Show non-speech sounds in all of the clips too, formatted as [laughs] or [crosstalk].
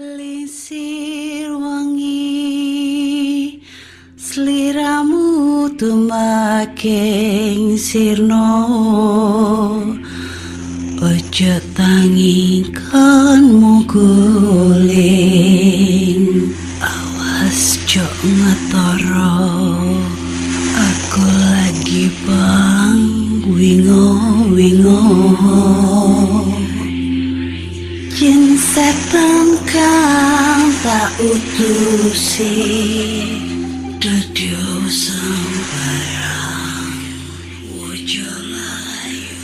Lisir wangi Seliramu tumaking sirno. Ojo tangingkan muguling Awas jok ngetoro. Aku lagi bang wingo wingo. Jin setan tak utusi Dudio sembarang layu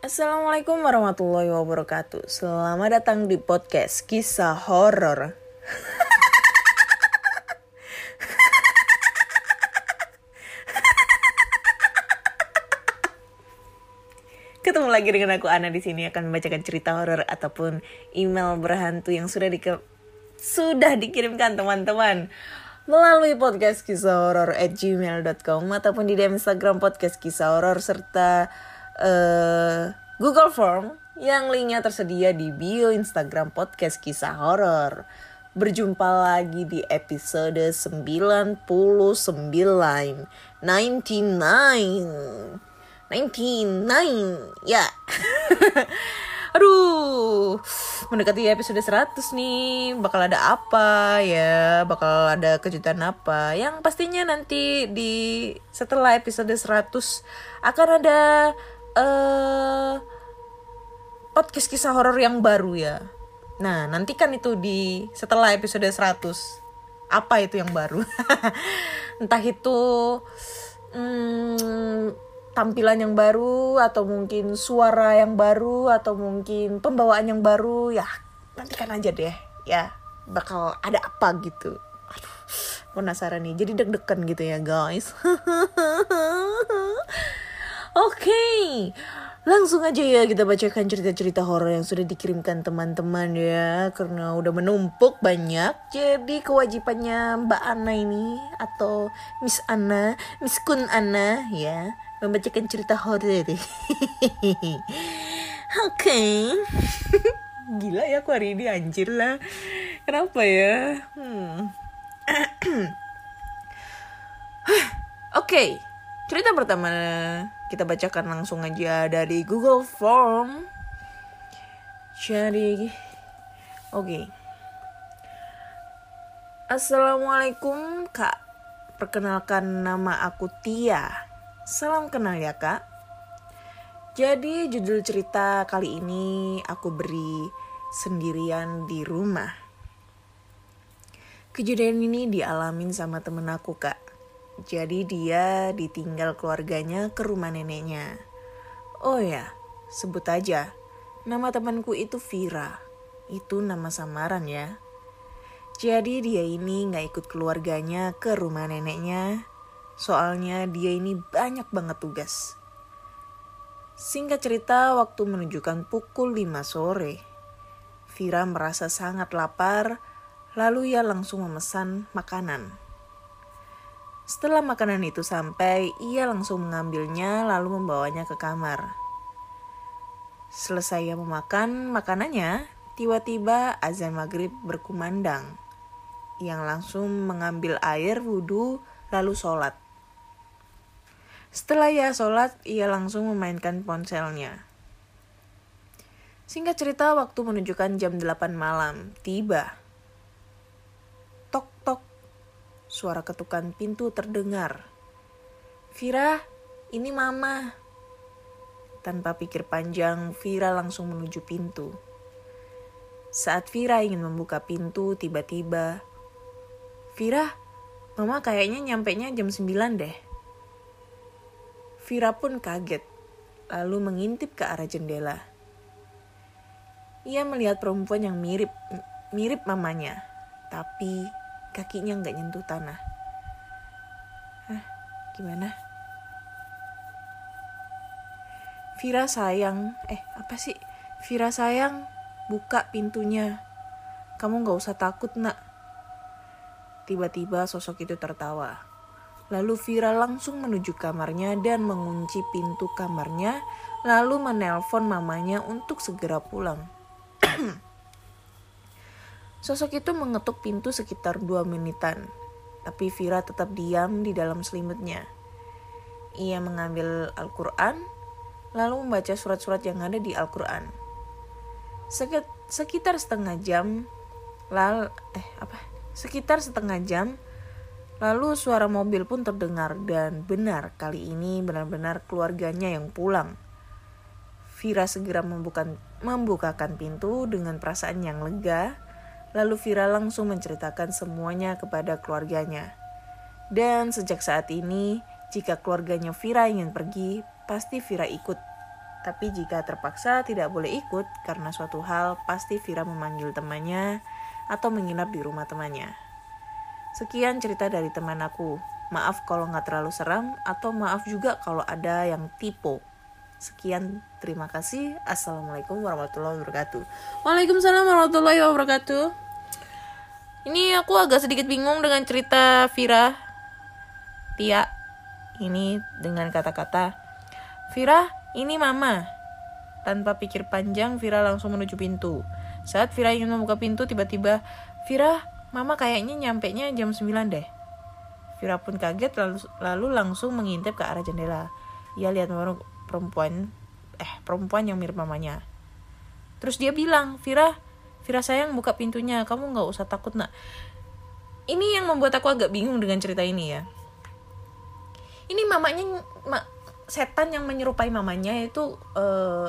Assalamualaikum warahmatullahi wabarakatuh. Selamat datang di podcast kisah horor. [laughs] Ketemu lagi dengan aku Ana di sini akan membacakan cerita horor ataupun email berhantu yang sudah di sudah dikirimkan teman-teman melalui podcast kisah horor at gmail.com ataupun di DM Instagram podcast kisah horor serta eh, Google Form yang linknya tersedia di bio Instagram podcast kisah horor. Berjumpa lagi di episode 99 99 99 ya [laughs] Aduh, mendekati episode 100 nih, bakal ada apa ya, bakal ada kejutan apa. Yang pastinya nanti di setelah episode 100 akan ada eh podcast kisah horor yang baru ya. Nah, nantikan itu di setelah episode 100. Apa itu yang baru? [laughs] Entah itu hmm, tampilan yang baru atau mungkin suara yang baru atau mungkin pembawaan yang baru ya nantikan aja deh. Ya bakal ada apa gitu. Aduh penasaran nih. Jadi deg-degan gitu ya guys. [laughs] Oke langsung aja ya kita bacakan cerita-cerita horor yang sudah dikirimkan teman-teman ya karena udah menumpuk banyak. Jadi kewajibannya Mbak Ana ini atau Miss Ana Miss Kun Ana ya membacakan cerita horor [laughs] oke. [laughs] Gila ya aku hari ini anjir lah. Kenapa ya? Hmm. [clears throat] oke cerita pertama kita bacakan langsung aja dari Google Form jadi oke Assalamualaikum kak perkenalkan nama aku Tia Salam kenal ya kak. Jadi judul cerita kali ini aku beri sendirian di rumah. Kejadian ini dialamin sama temen aku kak. Jadi dia ditinggal keluarganya ke rumah neneknya. Oh ya, sebut aja. Nama temanku itu Vira. Itu nama samaran ya. Jadi dia ini gak ikut keluarganya ke rumah neneknya Soalnya dia ini banyak banget tugas. Singkat cerita, waktu menunjukkan pukul 5 sore, Vira merasa sangat lapar, lalu ia langsung memesan makanan. Setelah makanan itu sampai, ia langsung mengambilnya lalu membawanya ke kamar. Selesai ia memakan makanannya, tiba-tiba azan maghrib berkumandang. Yang langsung mengambil air wudhu lalu sholat. Setelah ia sholat, ia langsung memainkan ponselnya. Singkat cerita, waktu menunjukkan jam 8 malam, tiba. Tok tok, suara ketukan pintu terdengar. Vira, ini mama. Tanpa pikir panjang, Vira langsung menuju pintu. Saat Vira ingin membuka pintu, tiba-tiba, Vira, mama kayaknya nyampe nya jam 9 deh. Vira pun kaget, lalu mengintip ke arah jendela. Ia melihat perempuan yang mirip mirip mamanya, tapi kakinya nggak nyentuh tanah. Hah, gimana? Vira sayang, eh apa sih? Vira sayang, buka pintunya. Kamu nggak usah takut nak. Tiba-tiba sosok itu tertawa. Lalu Vira langsung menuju kamarnya dan mengunci pintu kamarnya, lalu menelpon mamanya untuk segera pulang. [clears throat] Sosok itu mengetuk pintu sekitar dua menitan, tapi Vira tetap diam di dalam selimutnya. Ia mengambil Al-Quran, lalu membaca surat-surat yang ada di Al-Quran. Sekitar setengah jam, lal eh apa? Sekitar setengah jam, lalu suara mobil pun terdengar dan benar kali ini benar-benar keluarganya yang pulang. Vira segera membuka, membukakan pintu dengan perasaan yang lega Lalu Vira langsung menceritakan semuanya kepada keluarganya. Dan sejak saat ini, jika keluarganya Vira ingin pergi, pasti Vira ikut. Tapi jika terpaksa tidak boleh ikut karena suatu hal, pasti Vira memanggil temannya atau menginap di rumah temannya. Sekian cerita dari teman aku. Maaf kalau nggak terlalu seram atau maaf juga kalau ada yang tipe. Sekian, terima kasih. Assalamualaikum warahmatullahi wabarakatuh. Waalaikumsalam warahmatullahi wabarakatuh. Ini aku agak sedikit bingung dengan cerita Vira. Tia. Ini dengan kata-kata. Vira, ini mama. Tanpa pikir panjang, Vira langsung menuju pintu. Saat Vira ingin membuka pintu, tiba-tiba, Vira, mama kayaknya nyampe nya jam 9 deh. Vira pun kaget lalu, lalu langsung mengintip ke arah jendela. Ia lihat perempuan, eh perempuan yang mirip mamanya. Terus dia bilang, Vira, Vira sayang buka pintunya, kamu nggak usah takut nak. Ini yang membuat aku agak bingung dengan cerita ini ya. Ini mamanya, ma, setan yang menyerupai mamanya itu uh,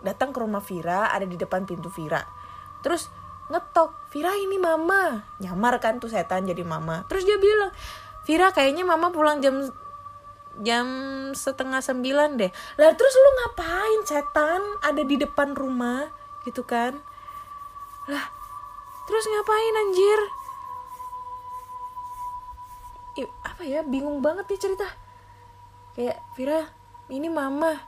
datang ke rumah Vira, ada di depan pintu Vira. Terus ngetok, Vira ini mama. Nyamar kan tuh setan jadi mama. Terus dia bilang, Vira kayaknya mama pulang jam jam setengah sembilan deh. Lah terus lu ngapain setan ada di depan rumah gitu kan? Lah, terus ngapain anjir? I, apa ya, bingung banget nih cerita. Kayak, Vira, ini mama.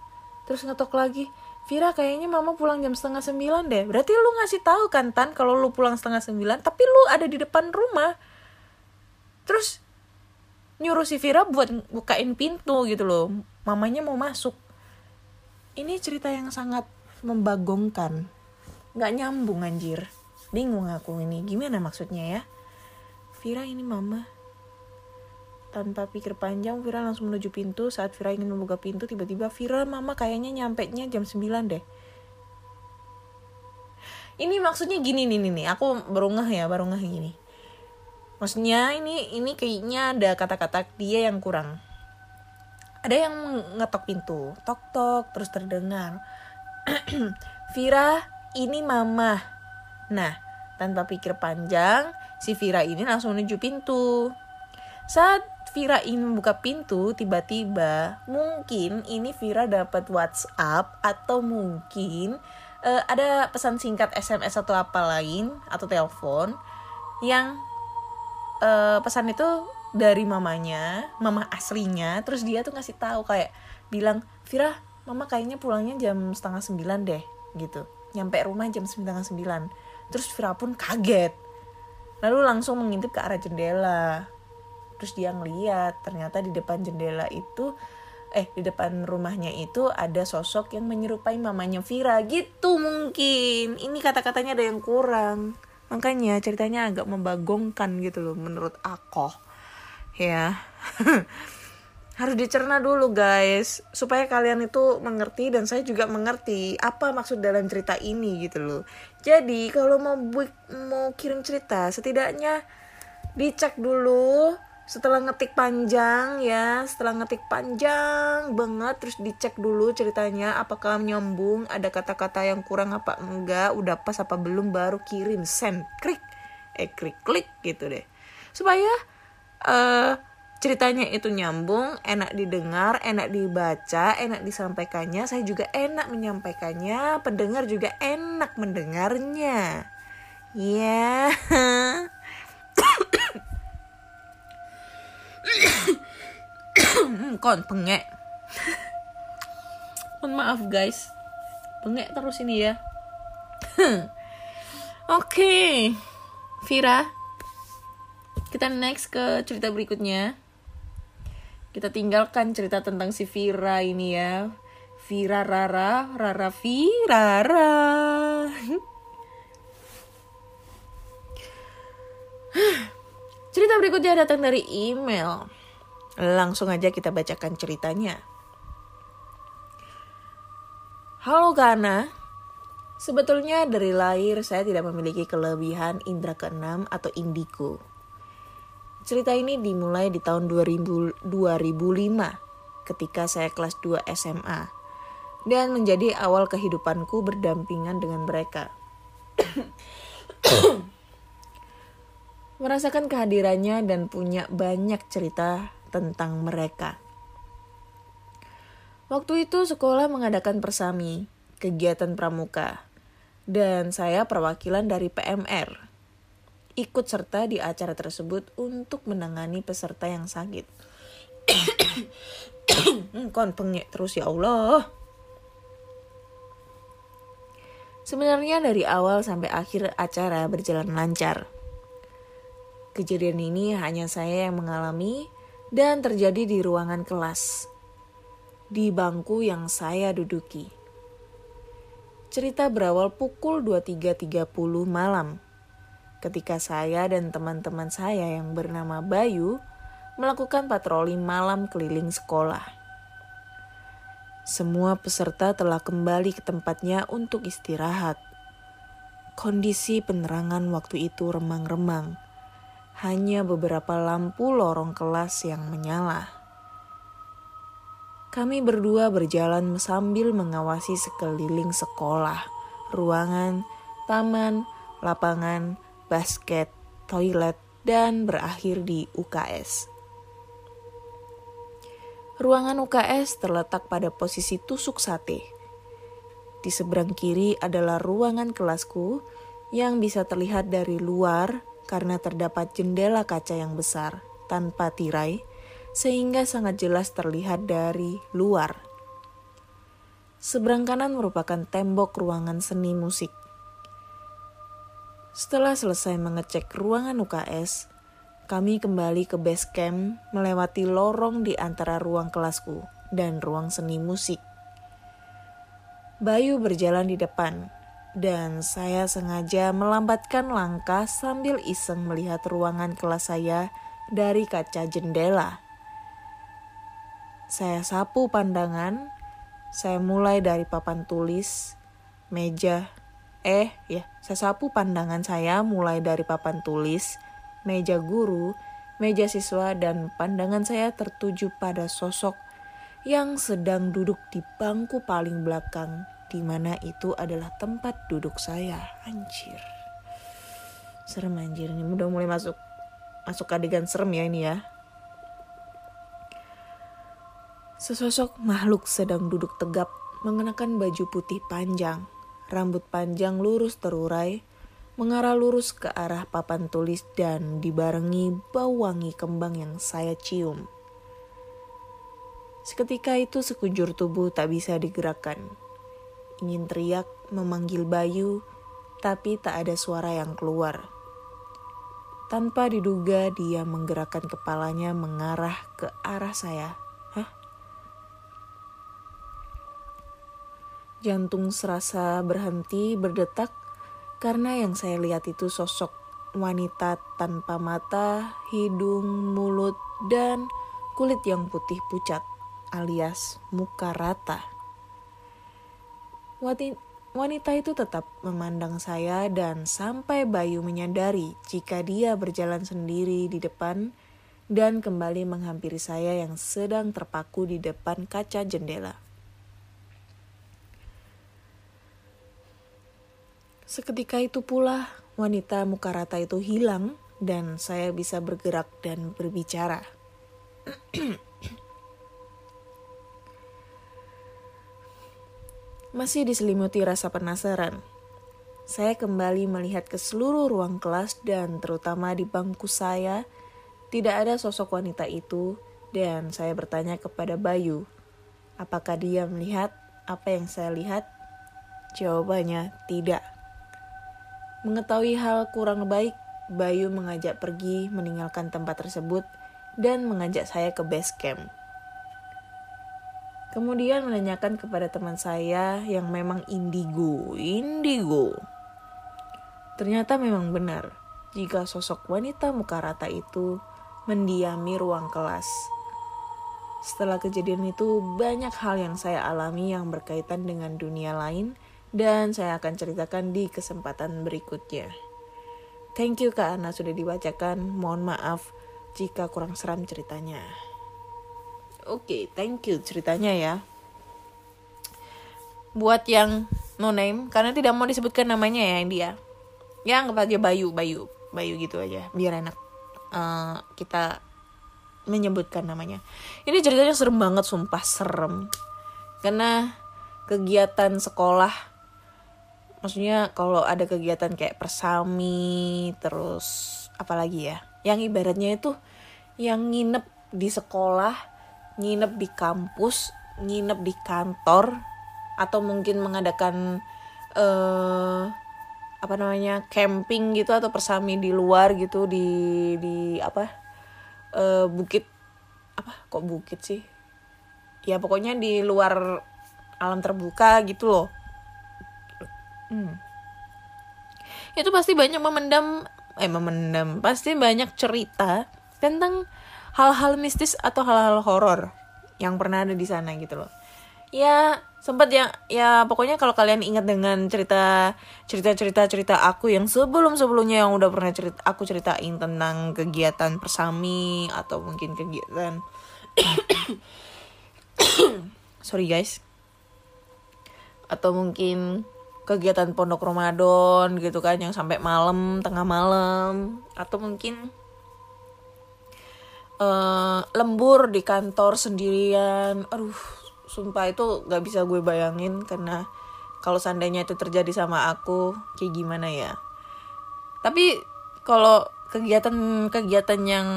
Terus ngetok lagi, Vira kayaknya mama pulang jam setengah sembilan deh. Berarti lu ngasih tahu kan Tan kalau lu pulang setengah sembilan, tapi lu ada di depan rumah. Terus nyuruh si Vira buat bukain pintu gitu loh. Mamanya mau masuk. Ini cerita yang sangat membagongkan nggak nyambung anjir. Bingung aku ini. Gimana maksudnya ya? Vira ini mama. Tanpa pikir panjang Vira langsung menuju pintu. Saat Vira ingin membuka pintu tiba-tiba Vira mama kayaknya nyampe nya jam 9 deh. Ini maksudnya gini nih nih, nih. aku baru ngeh ya baru ngeh gini. Maksudnya ini ini kayaknya ada kata-kata dia yang kurang. Ada yang ngetok pintu. Tok tok terus terdengar. [clears throat] Vira ini mama. Nah, tanpa pikir panjang, si Vira ini langsung menuju pintu. Saat Vira ingin membuka pintu, tiba-tiba mungkin ini Vira dapat WhatsApp atau mungkin uh, ada pesan singkat SMS atau apa lain atau telepon yang uh, pesan itu dari mamanya, mama aslinya. Terus dia tuh ngasih tahu kayak bilang, Vira, mama kayaknya pulangnya jam setengah sembilan deh, gitu nyampe rumah jam setengah sembilan. Terus Vira pun kaget. Lalu langsung mengintip ke arah jendela. Terus dia ngeliat ternyata di depan jendela itu eh di depan rumahnya itu ada sosok yang menyerupai mamanya Vira gitu mungkin. Ini kata-katanya ada yang kurang. Makanya ceritanya agak membagongkan gitu loh menurut aku ya [laughs] harus dicerna dulu guys supaya kalian itu mengerti dan saya juga mengerti apa maksud dalam cerita ini gitu loh. Jadi kalau mau mau kirim cerita setidaknya dicek dulu setelah ngetik panjang ya. Setelah ngetik panjang banget terus dicek dulu ceritanya apakah nyambung ada kata-kata yang kurang apa enggak udah pas apa belum baru kirim send klik. Eh klik klik gitu deh. Supaya uh, ceritanya itu nyambung, enak didengar, enak dibaca, enak disampaikannya. Saya juga enak menyampaikannya, pendengar juga enak mendengarnya. Ya. Yeah. [coughs] Kon pengek. Mohon maaf guys. Pengek terus ini ya. [coughs] Oke. Okay. Vira, kita next ke cerita berikutnya. Kita tinggalkan cerita tentang si Vira ini ya. Vira Rara, Rara Vira Rara. Cerita berikutnya datang dari email. Langsung aja kita bacakan ceritanya. Halo Kana, sebetulnya dari lahir saya tidak memiliki kelebihan indera keenam atau indigo. Cerita ini dimulai di tahun 2000, 2005 ketika saya kelas 2 SMA dan menjadi awal kehidupanku berdampingan dengan mereka. [coughs] Merasakan kehadirannya dan punya banyak cerita tentang mereka. Waktu itu sekolah mengadakan persami, kegiatan pramuka, dan saya perwakilan dari PMR. Ikut serta di acara tersebut untuk menangani peserta yang sakit. [coughs] Kon pengek terus ya Allah. Sebenarnya dari awal sampai akhir acara berjalan lancar. Kejadian ini hanya saya yang mengalami dan terjadi di ruangan kelas, di bangku yang saya duduki. Cerita berawal pukul 23.30 malam, ketika saya dan teman-teman saya yang bernama Bayu melakukan patroli malam keliling sekolah. Semua peserta telah kembali ke tempatnya untuk istirahat. Kondisi penerangan waktu itu remang-remang hanya beberapa lampu lorong kelas yang menyala. Kami berdua berjalan sambil mengawasi sekeliling sekolah, ruangan, taman, lapangan, basket, toilet, dan berakhir di UKS. Ruangan UKS terletak pada posisi tusuk sate. Di seberang kiri adalah ruangan kelasku yang bisa terlihat dari luar karena terdapat jendela kaca yang besar tanpa tirai, sehingga sangat jelas terlihat dari luar. Seberang kanan merupakan tembok ruangan seni musik. Setelah selesai mengecek ruangan UKS, kami kembali ke base camp melewati lorong di antara ruang kelasku dan ruang seni musik. Bayu berjalan di depan, dan saya sengaja melambatkan langkah sambil iseng melihat ruangan kelas saya dari kaca jendela. Saya sapu pandangan, saya mulai dari papan tulis, meja, eh ya, saya sapu pandangan saya mulai dari papan tulis, meja guru, meja siswa, dan pandangan saya tertuju pada sosok yang sedang duduk di bangku paling belakang di mana itu adalah tempat duduk saya. Anjir. Serem anjir ini udah mulai masuk masuk adegan serem ya ini ya. Sesosok makhluk sedang duduk tegap mengenakan baju putih panjang, rambut panjang lurus terurai, mengarah lurus ke arah papan tulis dan dibarengi bau wangi kembang yang saya cium. Seketika itu sekujur tubuh tak bisa digerakkan ingin teriak memanggil Bayu, tapi tak ada suara yang keluar. Tanpa diduga dia menggerakkan kepalanya mengarah ke arah saya. Jantung serasa berhenti berdetak karena yang saya lihat itu sosok wanita tanpa mata, hidung, mulut, dan kulit yang putih pucat alias muka rata. Wanita itu tetap memandang saya dan sampai Bayu menyadari jika dia berjalan sendiri di depan dan kembali menghampiri saya yang sedang terpaku di depan kaca jendela. Seketika itu pula wanita muka rata itu hilang dan saya bisa bergerak dan berbicara. [clears throat] Masih diselimuti rasa penasaran, saya kembali melihat ke seluruh ruang kelas dan terutama di bangku saya, tidak ada sosok wanita itu dan saya bertanya kepada Bayu, apakah dia melihat apa yang saya lihat? Jawabannya tidak. Mengetahui hal kurang baik Bayu mengajak pergi meninggalkan tempat tersebut dan mengajak saya ke base camp. Kemudian menanyakan kepada teman saya yang memang indigo, indigo. Ternyata memang benar jika sosok wanita muka rata itu mendiami ruang kelas. Setelah kejadian itu, banyak hal yang saya alami yang berkaitan dengan dunia lain dan saya akan ceritakan di kesempatan berikutnya. Thank you Kak Ana sudah dibacakan. Mohon maaf jika kurang seram ceritanya. Oke, okay, thank you ceritanya ya. Buat yang no name, karena tidak mau disebutkan namanya ya India. Ya anggap aja Bayu, Bayu, Bayu gitu aja, biar enak uh, kita menyebutkan namanya. Ini ceritanya serem banget, sumpah serem. Karena kegiatan sekolah, maksudnya kalau ada kegiatan kayak persami, terus apalagi ya, yang ibaratnya itu yang nginep di sekolah nginep di kampus, nginep di kantor, atau mungkin mengadakan uh, apa namanya camping gitu atau persami di luar gitu di di apa uh, bukit. Apa? Kok bukit sih? Ya pokoknya di luar alam terbuka gitu loh hmm. itu pasti banyak memendam eh memendam pasti banyak cerita tentang hal-hal mistis atau hal-hal horor yang pernah ada di sana gitu loh ya sempat ya ya pokoknya kalau kalian ingat dengan cerita cerita cerita cerita aku yang sebelum sebelumnya yang udah pernah cerita aku ceritain tentang kegiatan persami atau mungkin kegiatan [coughs] sorry guys atau mungkin kegiatan pondok Ramadan gitu kan yang sampai malam tengah malam atau mungkin uh, lembur di kantor sendirian. Aduh sumpah itu gak bisa gue bayangin karena kalau seandainya itu terjadi sama aku kayak gimana ya? Tapi kalau kegiatan-kegiatan yang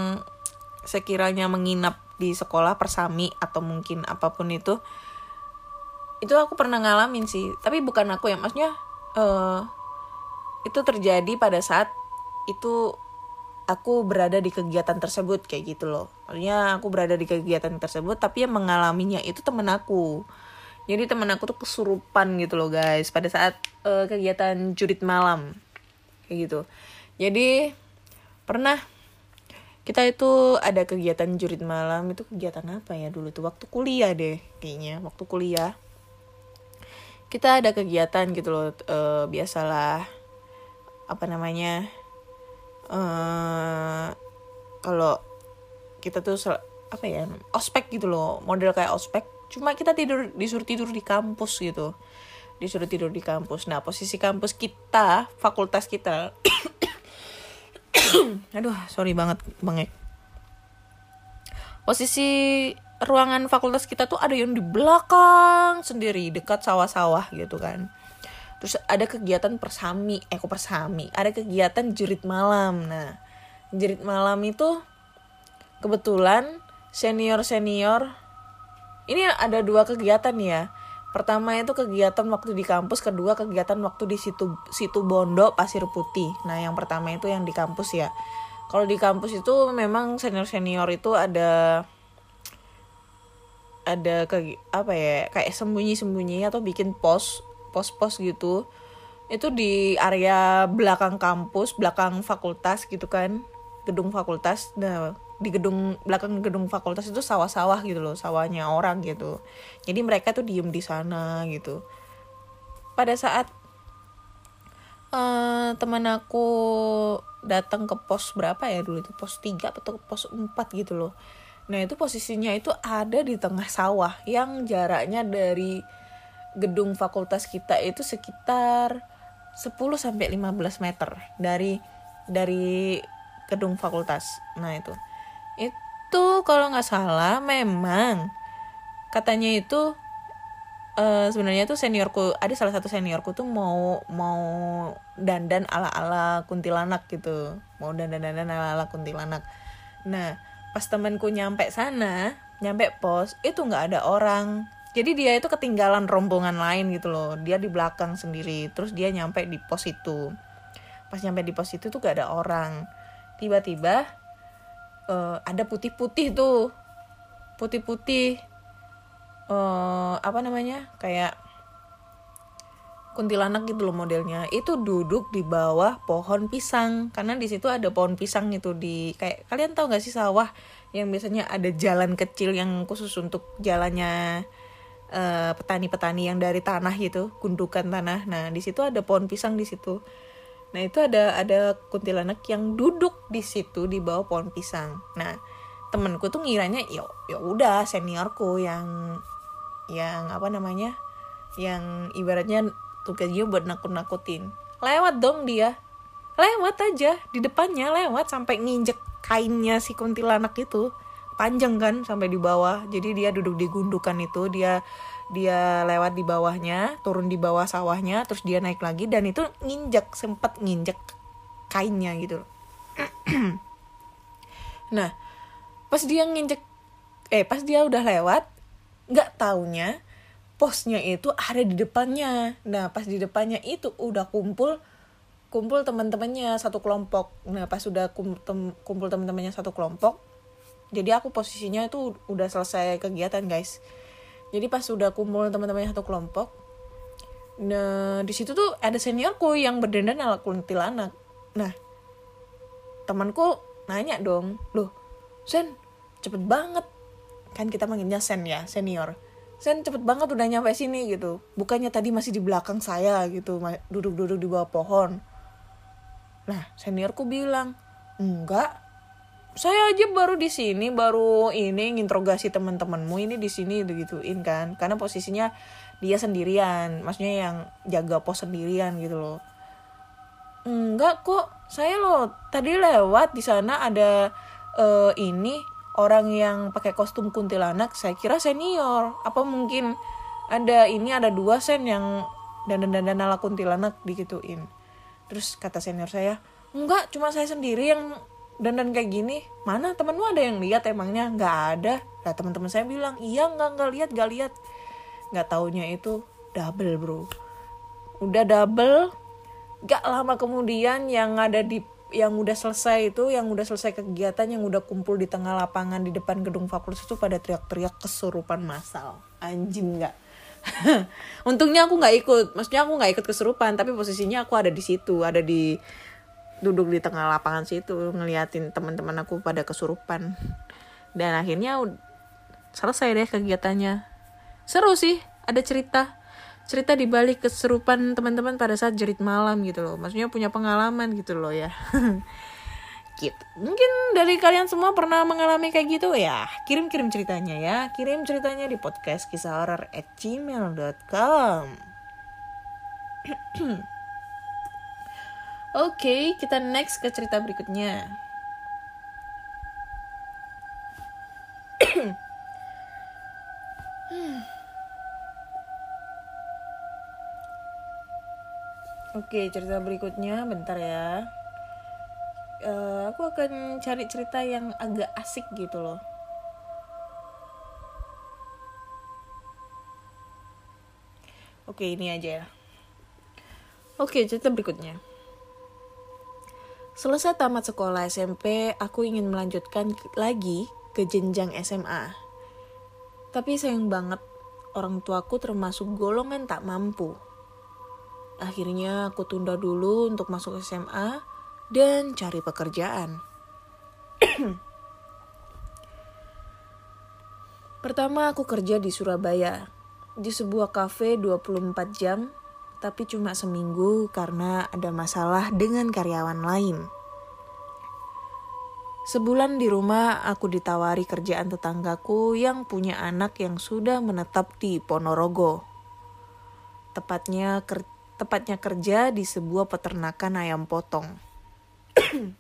sekiranya menginap di sekolah persami atau mungkin apa pun itu itu aku pernah ngalamin sih. Tapi bukan aku ya maksudnya uh, itu terjadi pada saat itu aku berada di kegiatan tersebut kayak gitu loh. Maksudnya aku berada di kegiatan tersebut tapi yang mengalaminya itu temen aku. Jadi temen aku tuh kesurupan gitu loh guys pada saat uh, kegiatan jurit malam kayak gitu. Jadi pernah kita itu ada kegiatan jurit malam itu kegiatan apa ya dulu tuh? Waktu kuliah deh kayaknya waktu kuliah kita ada kegiatan gitu loh uh, biasalah apa namanya uh, kalau kita tuh apa ya ospek gitu loh model kayak ospek cuma kita tidur disuruh tidur di kampus gitu disuruh tidur di kampus. Nah posisi kampus kita fakultas kita [coughs] aduh sorry banget bang posisi ruangan fakultas kita tuh ada yang di belakang sendiri dekat sawah-sawah gitu kan. Terus ada kegiatan persami eh persami? Ada kegiatan jerit malam. Nah jerit malam itu kebetulan senior senior ini ada dua kegiatan ya. Pertama itu kegiatan waktu di kampus kedua kegiatan waktu di situ situ Bondo Pasir Putih. Nah yang pertama itu yang di kampus ya. Kalau di kampus itu memang senior senior itu ada ada ke apa ya kayak sembunyi sembunyi atau bikin pos pos-pos gitu. Itu di area belakang kampus belakang fakultas gitu kan. Gedung fakultas. Nah di gedung belakang gedung fakultas itu sawah-sawah gitu loh sawahnya orang gitu. Jadi mereka tuh diem di sana gitu. Pada saat uh, teman aku datang ke pos berapa ya dulu itu? Pos 3 atau pos 4 gitu loh nah itu posisinya itu ada di tengah sawah yang jaraknya dari gedung fakultas kita itu sekitar 10 sampai 15 meter dari dari gedung fakultas. Nah, itu. Itu kalau nggak salah memang katanya itu uh, sebenarnya tuh seniorku ada salah satu seniorku tuh mau mau dandan ala ala kuntilanak gitu mau dandan dandan ala ala kuntilanak nah pas temanku nyampe sana nyampe pos itu nggak ada orang. Jadi dia itu ketinggalan rombongan lain gitu loh. Dia di belakang sendiri terus dia nyampe di pos itu. Pas nyampe di pos itu tuh gak ada orang. Tiba-tiba eh, ada putih-putih tuh. Putih-putih eh, apa namanya? Kayak kuntilanak gitu loh modelnya. Itu duduk di bawah pohon pisang. Karena di situ ada pohon pisang itu di kayak kalian tahu gak sih sawah yang biasanya ada jalan kecil yang khusus untuk jalannya eh, petani-petani yang dari tanah gitu gundukan tanah. Nah di situ ada pohon pisang di situ. Nah itu ada ada kuntilanak yang duduk di situ di bawah pohon pisang. Nah temenku tuh ngiranya ya ya udah seniorku yang yang apa namanya yang ibaratnya tugasnya buat nakut-nakutin. Lewat dong dia. Lewat aja di depannya lewat sampai nginjek kainnya si kuntilanak itu. Panjang kan sampai di bawah. Jadi dia duduk di gundukan itu dia dia lewat di bawahnya turun di bawah sawahnya terus dia naik lagi dan itu nginjek sempet nginjek kainnya gitu. [clears throat] Nah pas dia nginjek eh pas dia udah lewat nggak taunya posnya itu ada di depannya. Nah pas di depannya itu udah kumpul kumpul teman-temannya satu kelompok. Nah pas sudah kumpul teman-temannya satu kelompok jadi aku posisinya itu udah selesai kegiatan guys. Jadi pas sudah kumpul teman-temannya satu kelompok nah di situ tuh ada seniorku yang berdandan ala kuntilanak. Nah temanku nanya dong loh Sen cepet banget. Kan kita manggilnya Sen ya senior Sen cepet banget udah nyampe sini gitu. Bukannya tadi masih di belakang saya gitu. Duduk-duduk di bawah pohon. Nah seniorku bilang enggak. Saya aja baru di sini baru ini nginterogasi teman-temanmu ini di sini gituin kan. Karena posisinya dia sendirian. Maksudnya yang jaga pos sendirian gitu loh. Enggak kok, saya loh tadi lewat di sana ada eh, ini orang yang pakai kostum kuntilanak. Saya kira senior. Apa mungkin ada ini ada dua sen yang dandan-dandan ala kuntilanak digituin. Terus kata senior saya, enggak cuma saya sendiri yang dandan kayak gini. Mana temanmu ada yang lihat emangnya? Nggak ada. Nah teman-teman saya bilang, iya nggak nggak lihat nggak lihat. Nggak taunya itu double bro. Udah double, gak lama kemudian yang ada di yang udah selesai itu yang udah selesai kegiatan yang udah kumpul di tengah lapangan di depan gedung fakultas itu pada teriak-teriak kesurupan massal anjing nggak? [laughs] Untungnya aku nggak ikut. Maksudnya aku nggak ikut kesurupan tapi posisinya aku ada di situ ada di duduk di tengah lapangan situ ngeliatin teman-teman aku pada kesurupan. Dan akhirnya selesai deh kegiatannya. Seru sih ada cerita cerita di balik keserupan teman-teman pada saat jerit malam gitu loh. Maksudnya punya pengalaman gitu loh ya. [laughs] Gitu. Mungkin dari kalian semua pernah mengalami kayak gitu? Ya kirim-kirim ceritanya ya. Kirim ceritanya di podcast kisah horor at gmail.com [clears throat] Oke, kita next ke cerita berikutnya. [clears throat] Oke, cerita berikutnya bentar ya. Eh, aku akan cari cerita yang agak asik gitu loh. Oke, ini aja ya. Oke, cerita berikutnya. Selesai tamat sekolah SMP, aku ingin melanjutkan lagi ke jenjang SMA. Tapi sayang banget, orang tuaku termasuk golongan tak mampu. Akhirnya aku tunda dulu untuk masuk SMA dan cari pekerjaan. [clears throat] Pertama aku kerja di Surabaya, di sebuah kafe 24 jam, tapi cuma seminggu karena ada masalah dengan karyawan lain. Sebulan di rumah aku ditawari kerjaan tetanggaku yang punya anak yang sudah menetap di Ponorogo. Tepatnya ker- tepatnya kerja di sebuah peternakan ayam potong. [clears throat]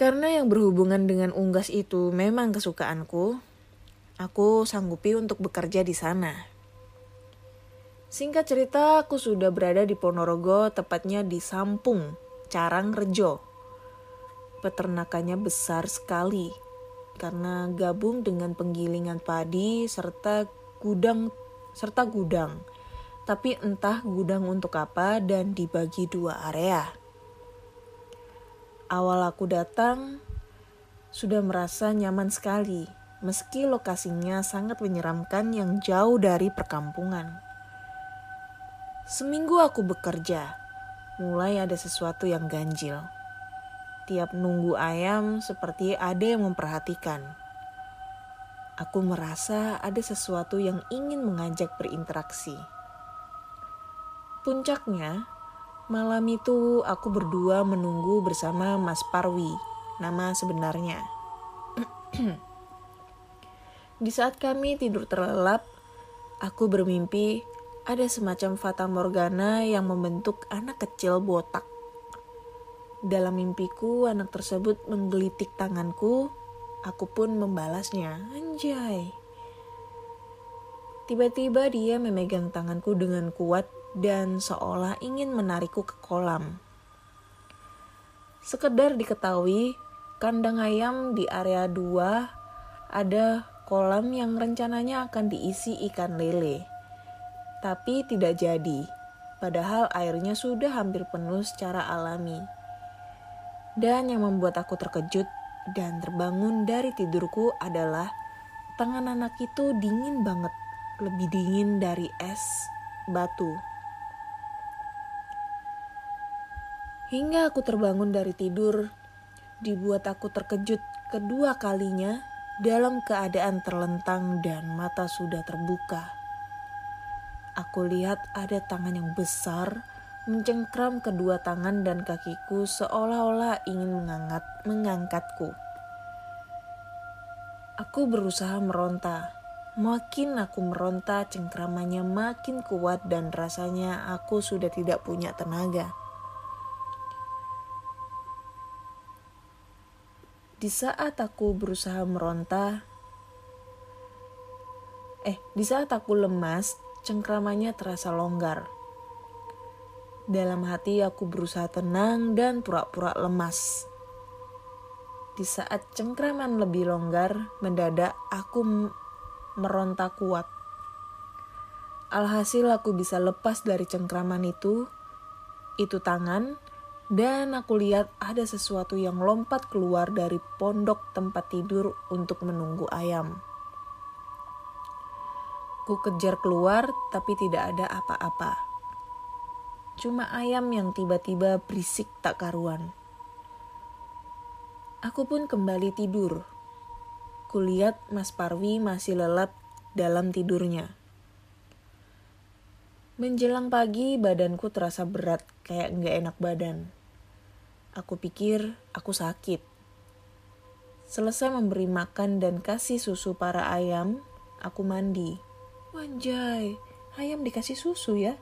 Karena yang berhubungan dengan unggas itu memang kesukaanku, aku sanggupi untuk bekerja di sana. Singkat cerita, aku sudah berada di Ponorogo, tepatnya di Sampung, Carang Rejo. Peternakannya besar sekali karena gabung dengan penggilingan padi serta gudang serta gudang. tapi entah gudang untuk apa dan dibagi dua area. Awal aku datang, sudah merasa nyaman sekali, meski lokasinya sangat menyeramkan yang jauh dari perkampungan. Seminggu aku bekerja, mulai ada sesuatu yang ganjil. Tiap nunggu ayam seperti ada yang memperhatikan. Aku merasa ada sesuatu yang ingin mengajak berinteraksi. Puncaknya, malam itu aku berdua menunggu bersama Mas Parwi, nama sebenarnya. [clears throat] Di saat kami tidur terlelap, aku bermimpi ada semacam fata morgana yang membentuk anak kecil botak. Dalam mimpiku, anak tersebut menggelitik tanganku, aku pun membalasnya. Anjay. Tiba-tiba dia memegang tanganku dengan kuat dan seolah ingin menarikku ke kolam. Sekedar diketahui, kandang ayam di area 2 ada kolam yang rencananya akan diisi ikan lele. Tapi tidak jadi, padahal airnya sudah hampir penuh secara alami. Dan yang membuat aku terkejut dan terbangun dari tidurku adalah tangan anak itu dingin banget, lebih dingin dari es batu. Hingga aku terbangun dari tidur, dibuat aku terkejut kedua kalinya dalam keadaan terlentang dan mata sudah terbuka. Aku lihat ada tangan yang besar mencengkram kedua tangan dan kakiku seolah-olah ingin mengangkat mengangkatku. Aku berusaha meronta. Makin aku meronta, cengkramannya makin kuat dan rasanya aku sudah tidak punya tenaga. Di saat aku berusaha meronta, eh, di saat aku lemas, cengkramannya terasa longgar. Dalam hati aku berusaha tenang dan pura-pura lemas. Di saat cengkraman lebih longgar, mendadak aku meronta kuat. Alhasil aku bisa lepas dari cengkraman itu, itu tangan, dan aku lihat ada sesuatu yang lompat keluar dari pondok tempat tidur untuk menunggu ayam. Ku kejar keluar, tapi tidak ada apa-apa. Cuma ayam yang tiba-tiba berisik tak karuan. Aku pun kembali tidur. Kulihat Mas Parwi masih lelap dalam tidurnya. Menjelang pagi, badanku terasa berat, kayak nggak enak badan. Aku pikir aku sakit. Selesai memberi makan dan kasih susu para ayam, aku mandi. Wanjay, ayam dikasih susu ya.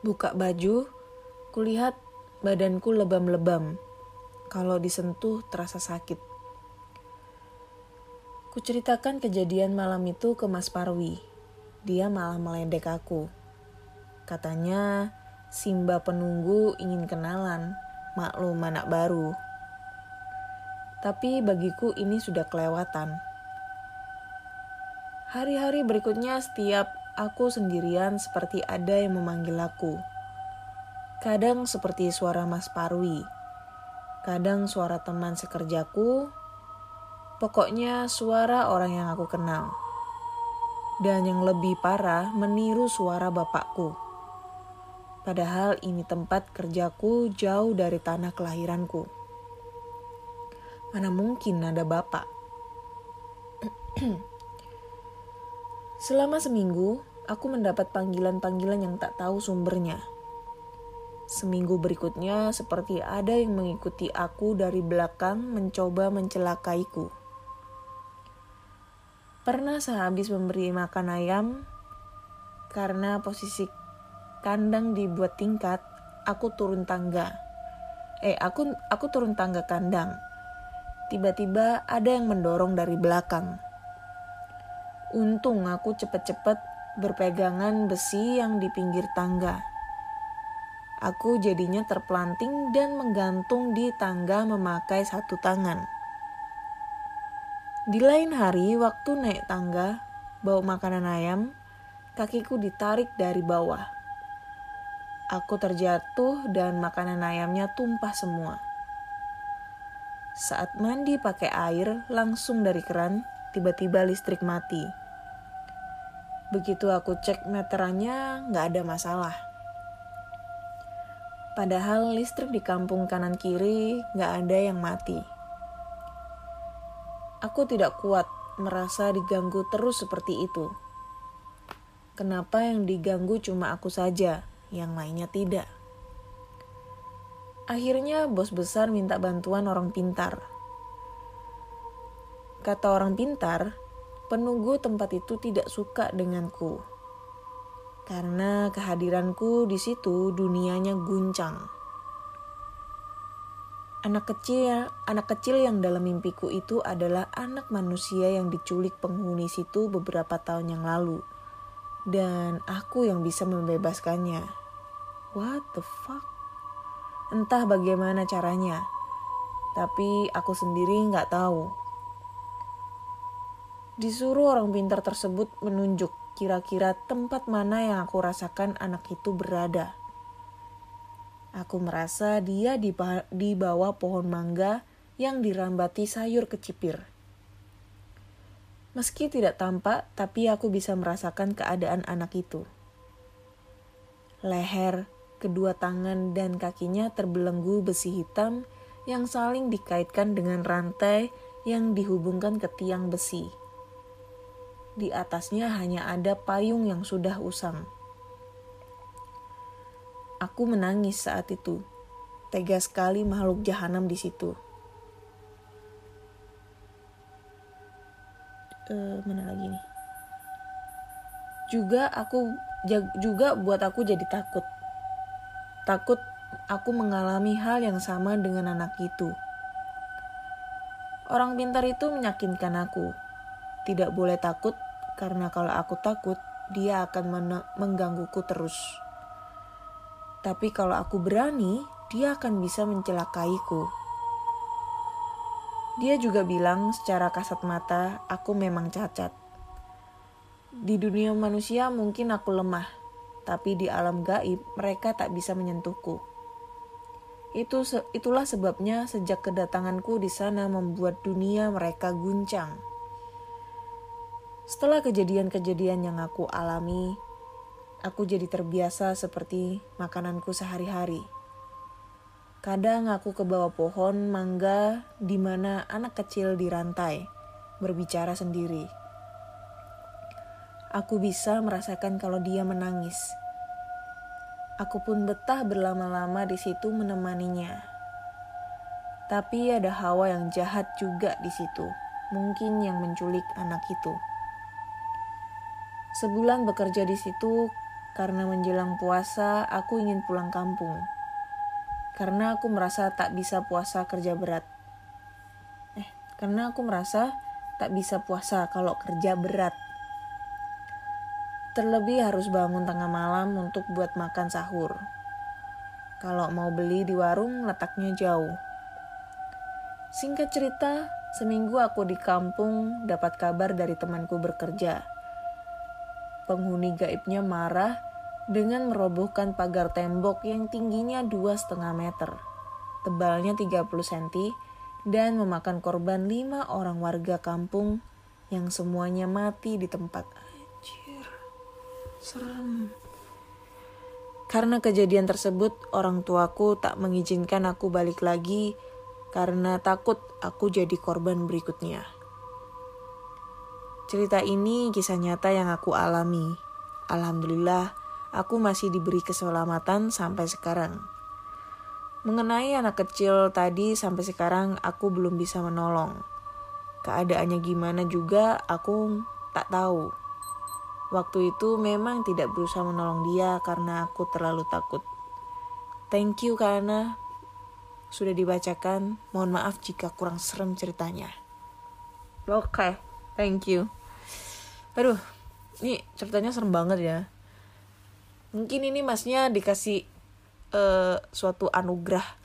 Buka baju, kulihat badanku lebam-lebam. Kalau disentuh terasa sakit. Kuceritakan kejadian malam itu ke Mas Parwi. Dia malah meledek aku. Katanya, Simba penunggu ingin kenalan, maklum anak baru. Tapi bagiku ini sudah kelewatan. Hari-hari berikutnya setiap aku sendirian seperti ada yang memanggil aku. Kadang seperti suara Mas Parwi, kadang suara teman sekerjaku, pokoknya suara orang yang aku kenal. Dan yang lebih parah, meniru suara bapakku. Padahal ini tempat kerjaku jauh dari tanah kelahiranku. Mana mungkin ada bapak? [clears throat] Selama seminggu, aku mendapat panggilan-panggilan yang tak tahu sumbernya. Seminggu berikutnya, seperti ada yang mengikuti aku dari belakang mencoba mencelakaiku. Pernah sehabis memberi makan ayam, karena posisi kandang dibuat tingkat, aku turun tangga. Eh, aku aku turun tangga kandang. Tiba-tiba ada yang mendorong dari belakang. Untung aku cepet-cepet berpegangan besi yang di pinggir tangga. Aku jadinya terpelanting dan menggantung di tangga memakai satu tangan. Di lain hari, waktu naik tangga, bawa makanan ayam, kakiku ditarik dari bawah. Aku terjatuh dan makanan ayamnya tumpah semua. Saat mandi pakai air langsung dari keran, tiba-tiba listrik mati. Begitu aku cek meterannya, nggak ada masalah. Padahal listrik di kampung kanan kiri nggak ada yang mati. Aku tidak kuat merasa diganggu terus seperti itu. Kenapa yang diganggu cuma aku saja, yang lainnya tidak? Akhirnya bos besar minta bantuan orang pintar. Kata orang pintar, penunggu tempat itu tidak suka denganku. Karena kehadiranku di situ dunianya guncang. Anak kecil, anak kecil yang dalam mimpiku itu adalah anak manusia yang diculik penghuni situ beberapa tahun yang lalu. Dan aku yang bisa membebaskannya. What the fuck? Entah bagaimana caranya. Tapi aku sendiri nggak tahu. Disuruh orang pintar tersebut menunjuk kira-kira tempat mana yang aku rasakan anak itu berada. Aku merasa dia di, di bawah pohon mangga yang dirambati sayur kecipir. Meski tidak tampak, tapi aku bisa merasakan keadaan anak itu. Leher, kedua tangan, dan kakinya terbelenggu besi hitam yang saling dikaitkan dengan rantai yang dihubungkan ke tiang besi. Di atasnya hanya ada payung yang sudah usang. Aku menangis saat itu. Tega sekali makhluk jahanam di situ. Uh, mana lagi nih? Juga aku juga buat aku jadi takut. Takut aku mengalami hal yang sama dengan anak itu. Orang pintar itu meyakinkan aku tidak boleh takut karena kalau aku takut, dia akan menggangguku terus. Tapi kalau aku berani, dia akan bisa mencelakaiku. Dia juga bilang secara kasat mata, aku memang cacat. Di dunia manusia mungkin aku lemah, tapi di alam gaib mereka tak bisa menyentuhku. Itu itulah sebabnya sejak kedatanganku di sana membuat dunia mereka guncang. Setelah kejadian-kejadian yang aku alami, aku jadi terbiasa seperti makananku sehari-hari. Kadang aku ke bawah pohon mangga di mana anak kecil dirantai, berbicara sendiri. Aku bisa merasakan kalau dia menangis. Aku pun betah berlama-lama di situ menemaninya. Tapi ada hawa yang jahat juga di situ, mungkin yang menculik anak itu. Sebulan bekerja di situ karena menjelang puasa aku ingin pulang kampung. Karena aku merasa tak bisa puasa kerja berat. Eh, karena aku merasa tak bisa puasa kalau kerja berat. Terlebih harus bangun tengah malam untuk buat makan sahur. Kalau mau beli di warung letaknya jauh. Singkat cerita, seminggu aku di kampung dapat kabar dari temanku bekerja penghuni gaibnya marah dengan merobohkan pagar tembok yang tingginya 2,5 meter, tebalnya 30 cm, dan memakan korban lima orang warga kampung yang semuanya mati di tempat. Anjir, serem. Karena kejadian tersebut, orang tuaku tak mengizinkan aku balik lagi karena takut aku jadi korban berikutnya. Cerita ini kisah nyata yang aku alami. Alhamdulillah, aku masih diberi keselamatan sampai sekarang. Mengenai anak kecil tadi sampai sekarang aku belum bisa menolong. Keadaannya gimana juga aku tak tahu. Waktu itu memang tidak berusaha menolong dia karena aku terlalu takut. Thank you karena sudah dibacakan. Mohon maaf jika kurang serem ceritanya. Oke, okay, thank you. Aduh, ini ceritanya serem banget ya. Mungkin ini masnya dikasih uh, suatu anugerah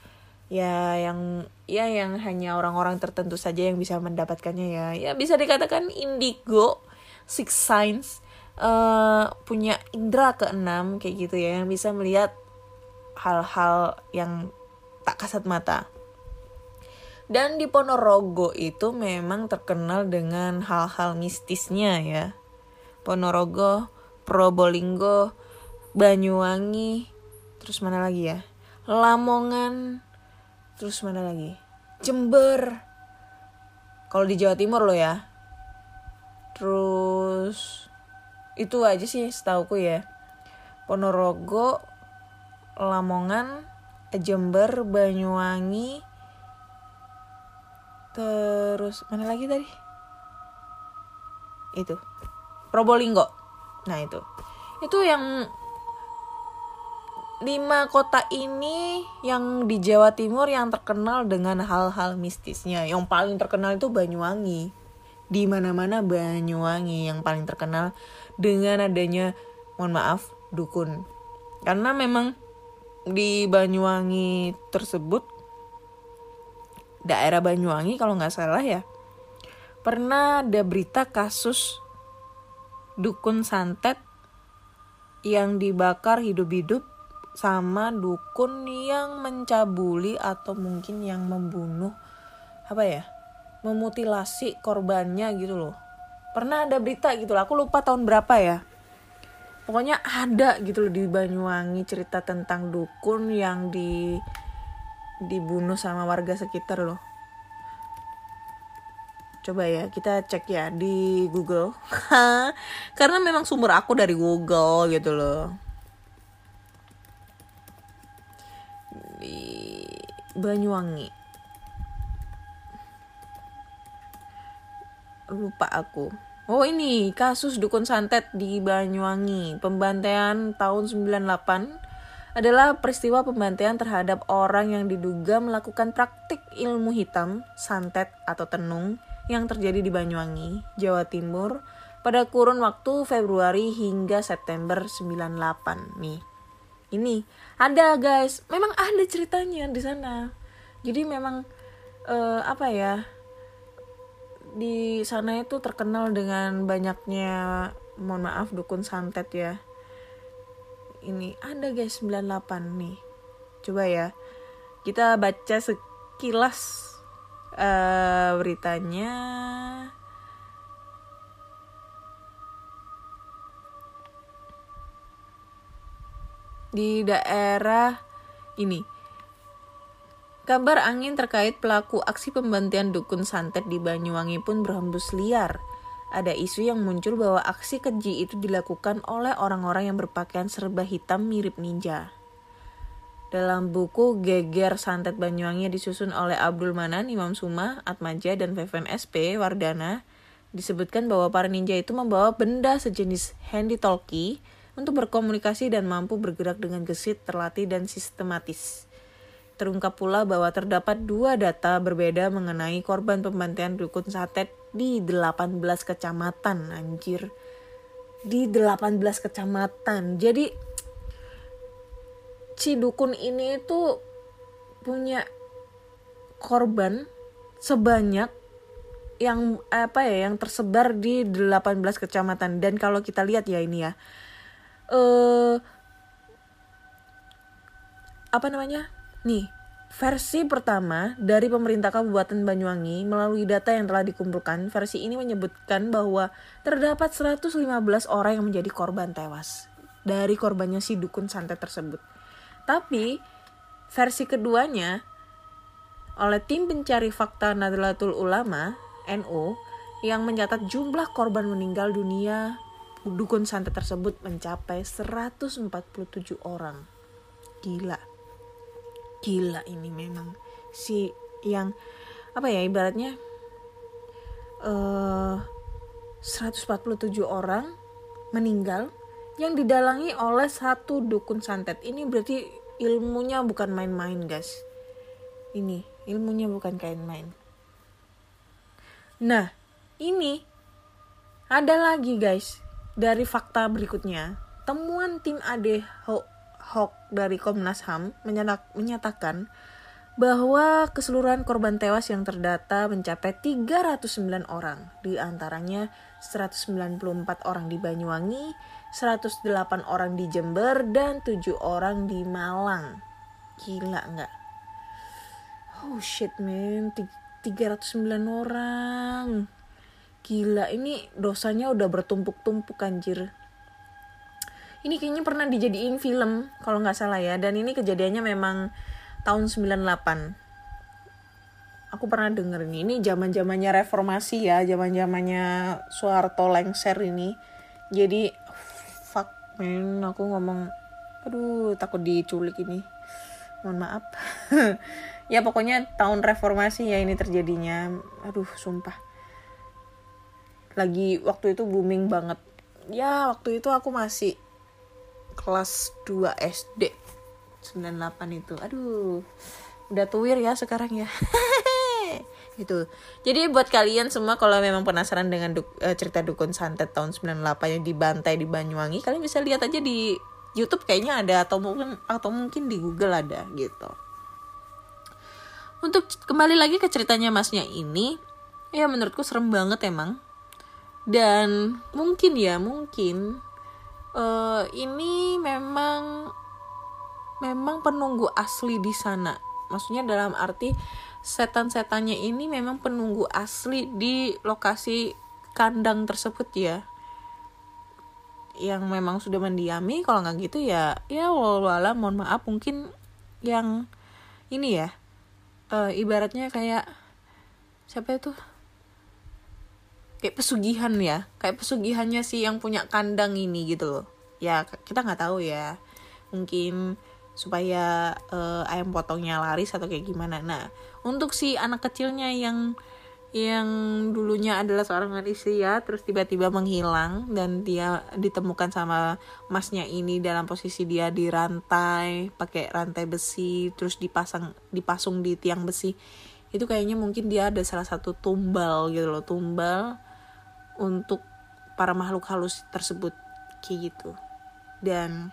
ya yang ya yang hanya orang-orang tertentu saja yang bisa mendapatkannya ya. Ya bisa dikatakan indigo, six signs eh, punya indera keenam kayak gitu ya yang bisa melihat hal-hal yang tak kasat mata. Dan di Ponorogo itu memang terkenal dengan hal-hal mistisnya ya. Ponorogo, Probolinggo, Banyuwangi, terus mana lagi ya? Lamongan, terus mana lagi? Jember. Kalau di Jawa Timur lo ya. Terus itu aja sih setauku ya. Ponorogo, Lamongan, Jember, Banyuwangi, terus mana lagi tadi? Itu. Probolinggo. Nah, itu. Itu yang lima kota ini yang di Jawa Timur yang terkenal dengan hal-hal mistisnya. Yang paling terkenal itu Banyuwangi. Di mana-mana Banyuwangi yang paling terkenal dengan adanya mohon maaf dukun. Karena memang di Banyuwangi tersebut daerah Banyuwangi kalau nggak salah ya pernah ada berita kasus dukun santet yang dibakar hidup-hidup sama dukun yang mencabuli atau mungkin yang membunuh apa ya memutilasi korbannya gitu loh. Pernah ada berita gitu loh aku lupa tahun berapa ya. Pokoknya ada gitu loh di Banyuwangi cerita tentang dukun yang di dibunuh sama warga sekitar loh. Coba ya, kita cek ya di Google. [laughs] Karena memang sumber aku dari Google gitu loh. Di Banyuwangi. Lupa aku. Oh ini kasus dukun santet di Banyuwangi. Pembantaian tahun 98 adalah peristiwa pembantaian terhadap orang yang diduga melakukan praktik ilmu hitam, santet atau tenung yang terjadi di Banyuwangi, Jawa Timur pada kurun waktu Februari hingga September 98 nih. Ini ada guys, memang ada ceritanya di sana. Jadi memang uh, apa ya? Di sana itu terkenal dengan banyaknya mohon maaf dukun santet ya ini. Ada guys 98 nih. Coba ya. Kita baca sekilas uh, beritanya. Di daerah ini. Kabar angin terkait pelaku aksi pembantaian dukun santet di Banyuwangi pun berhembus liar ada isu yang muncul bahwa aksi keji itu dilakukan oleh orang-orang yang berpakaian serba hitam mirip ninja. Dalam buku Geger Santet Banyuwangi disusun oleh Abdul Manan, Imam Suma, Atmaja, dan Veven SP Wardana, disebutkan bahwa para ninja itu membawa benda sejenis handy talkie untuk berkomunikasi dan mampu bergerak dengan gesit, terlatih, dan sistematis. Terungkap pula bahwa terdapat dua data berbeda mengenai korban pembantaian dukun santet di 18 kecamatan anjir. Di 18 kecamatan. Jadi si dukun ini itu punya korban sebanyak yang apa ya yang tersebar di 18 kecamatan dan kalau kita lihat ya ini ya eh apa namanya Nih, versi pertama dari pemerintah Kabupaten Banyuwangi melalui data yang telah dikumpulkan, versi ini menyebutkan bahwa terdapat 115 orang yang menjadi korban tewas dari korbannya si dukun santet tersebut. Tapi versi keduanya oleh tim pencari fakta Nadlatul Ulama NU yang mencatat jumlah korban meninggal dunia dukun santet tersebut mencapai 147 orang. Gila gila ini memang. Si yang apa ya ibaratnya uh, eh, 147 orang meninggal yang didalangi oleh satu dukun santet. Ini berarti ilmunya bukan main-main guys. Ini ilmunya bukan kain main nah ini ada lagi guys dari fakta berikutnya. Temuan tim AD Hawk dari Komnas HAM menyatakan bahwa keseluruhan korban tewas yang terdata mencapai 309 orang, di antaranya 194 orang di Banyuwangi, 108 orang di Jember, dan 7 orang di Malang. Gila nggak? Oh shit man, 309 orang. Gila, ini dosanya udah bertumpuk-tumpuk anjir. Ini kayaknya pernah dijadiin film kalau nggak salah ya. Dan ini kejadiannya memang tahun 98 aku pernah denger ini. Ini zaman zamannya reformasi ya zaman zamannya Soeharto lengser ini. Jadi fuck man aku ngomong aduh takut diculik ini. Mohon maaf. [laughs] Ya pokoknya tahun reformasi ya ini terjadinya. Aduh sumpah. Lagi waktu itu booming banget. Ya waktu itu aku masih kelas 2 SD 98 itu. Aduh udah tuwir ya sekarang ya. [laughs] Gitu. Jadi buat kalian semua kalau memang penasaran dengan du uh, cerita dukun santet tahun 98 yang dibantai di Banyuwangi kalian bisa lihat aja di YouTube kayaknya ada atau mungkin atau mungkin di Google ada gitu. Untuk kembali lagi ke ceritanya masnya ini ya menurutku serem banget emang. Dan mungkin ya mungkin uh, ini memang memang penunggu asli di sana. Maksudnya dalam arti setan-setannya ini memang penunggu asli di lokasi kandang tersebut ya. Yang memang sudah mendiami kalau nggak gitu ya ya walau mohon maaf mungkin yang ini ya uh, ibaratnya kayak siapa itu kayak pesugihan ya. Kayak pesugihannya sih yang punya kandang ini gitu loh. Ya kita nggak tahu ya. Mungkin supaya uh, ayam potongnya laris atau kayak gimana. Nah, untuk si anak kecilnya yang yang dulunya adalah seorang manusia terus tiba-tiba menghilang dan dia ditemukan sama masnya ini dalam posisi dia di rantai pakai rantai besi terus dipasang dipasung di tiang besi. Itu kayaknya mungkin dia ada salah satu tumbal gitu loh tumbal untuk para makhluk halus tersebut kayak gitu. Dan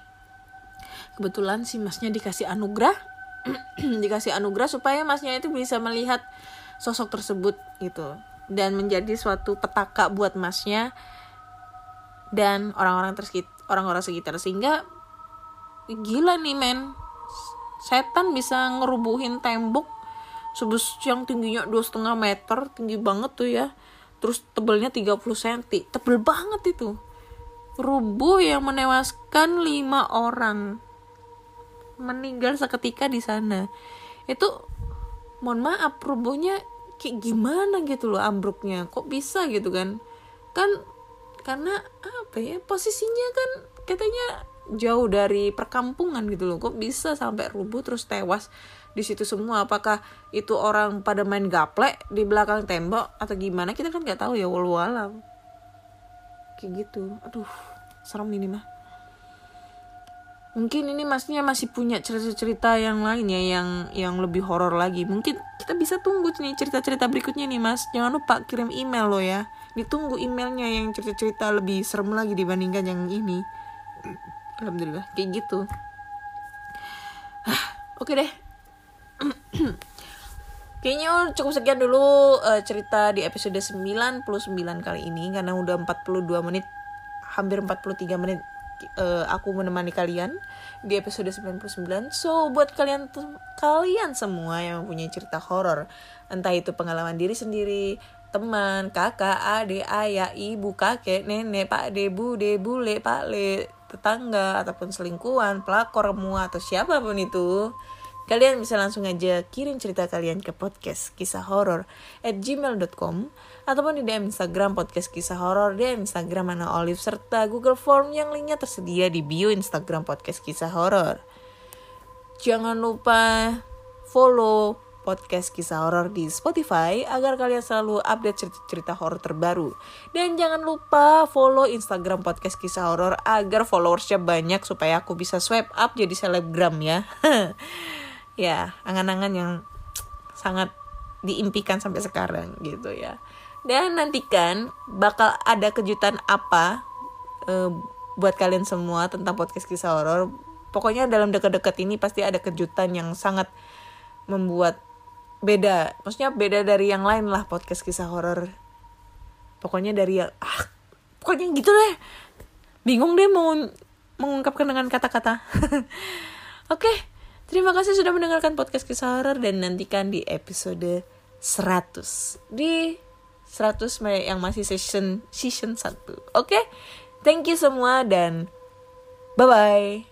kebetulan si masnya dikasih anugerah [clears throat] dikasih anugerah supaya masnya itu bisa melihat sosok tersebut gitu. Dan menjadi suatu petaka buat masnya dan orang-orang tersekitar orang-orang sekitar. Sehingga gila nih men. Setan bisa ngerubuhin tembok sebes yang tingginya dua setengah meter tinggi banget tuh ya terus tebelnya 30 cm tebel banget itu. Rubuh yang menewaskan lima orang. Meninggal seketika di sana. Itu mohon maaf rubuhnya kayak gimana gitu loh ambruknya. Kok bisa gitu kan? Kan karena apa ya posisinya kan katanya jauh dari perkampungan gitu loh. Kok bisa sampai rubuh terus tewas di situ semua. Apakah itu orang pada main gaplek di belakang tembok atau gimana? Kita kan nggak tahu ya walau alam. Kayak gitu. Aduh serem ini mah. Mungkin ini masnya masih punya cerita-cerita yang lain ya yang yang lebih horor lagi. Mungkin kita bisa tunggu nih cerita-cerita berikutnya nih mas. Jangan lupa kirim email lo ya. Ditunggu emailnya yang cerita-cerita lebih serem lagi dibandingkan yang ini. Alhamdulillah kayak gitu. [sighs] Oke deh [clears throat] Kayaknya cukup sekian dulu uh, cerita di episode 99 kali ini karena udah 42 menit hampir 43 menit uh, aku menemani kalian di episode 99. So buat kalian kalian semua yang mempunyai cerita horor, entah itu pengalaman diri sendiri, teman, kakak, adik, ayah, ibu, kakek, nenek, pak debu, debu, le, pak le, tetangga ataupun selingkuhan, pelakor, mua atau siapa pun itu Kalian bisa langsung aja kirim cerita kalian ke podcast kisah horor at gmail.com ataupun di DM Instagram podcast kisah horor, DM Instagram Ana Olive serta Google Form yang linknya tersedia di bio Instagram podcast kisah horor. Jangan lupa follow podcast kisah horor di Spotify agar kalian selalu update cerita-cerita horor terbaru. Dan jangan lupa follow Instagram podcast kisah horor agar followersnya banyak supaya aku bisa swipe up jadi selebgram ya. [laughs] ya angan-angan yang sangat diimpikan sampai sekarang gitu ya. Dan nantikan bakal ada kejutan apa uh, buat kalian semua tentang podcast kisah horor. Pokoknya dalam dekat-dekat ini pasti ada kejutan yang sangat membuat beda. Maksudnya beda dari yang lain lah podcast kisah horor. Pokoknya dari yang ah pokoknya gitu deh. Bingung deh mau mengungkapkan dengan kata-kata. [laughs] Oke terima kasih sudah mendengarkan podcast kisah horor dan nantikan di episode 100 di 100 yang masih season season 1 oke? Thank you semua dan bye bye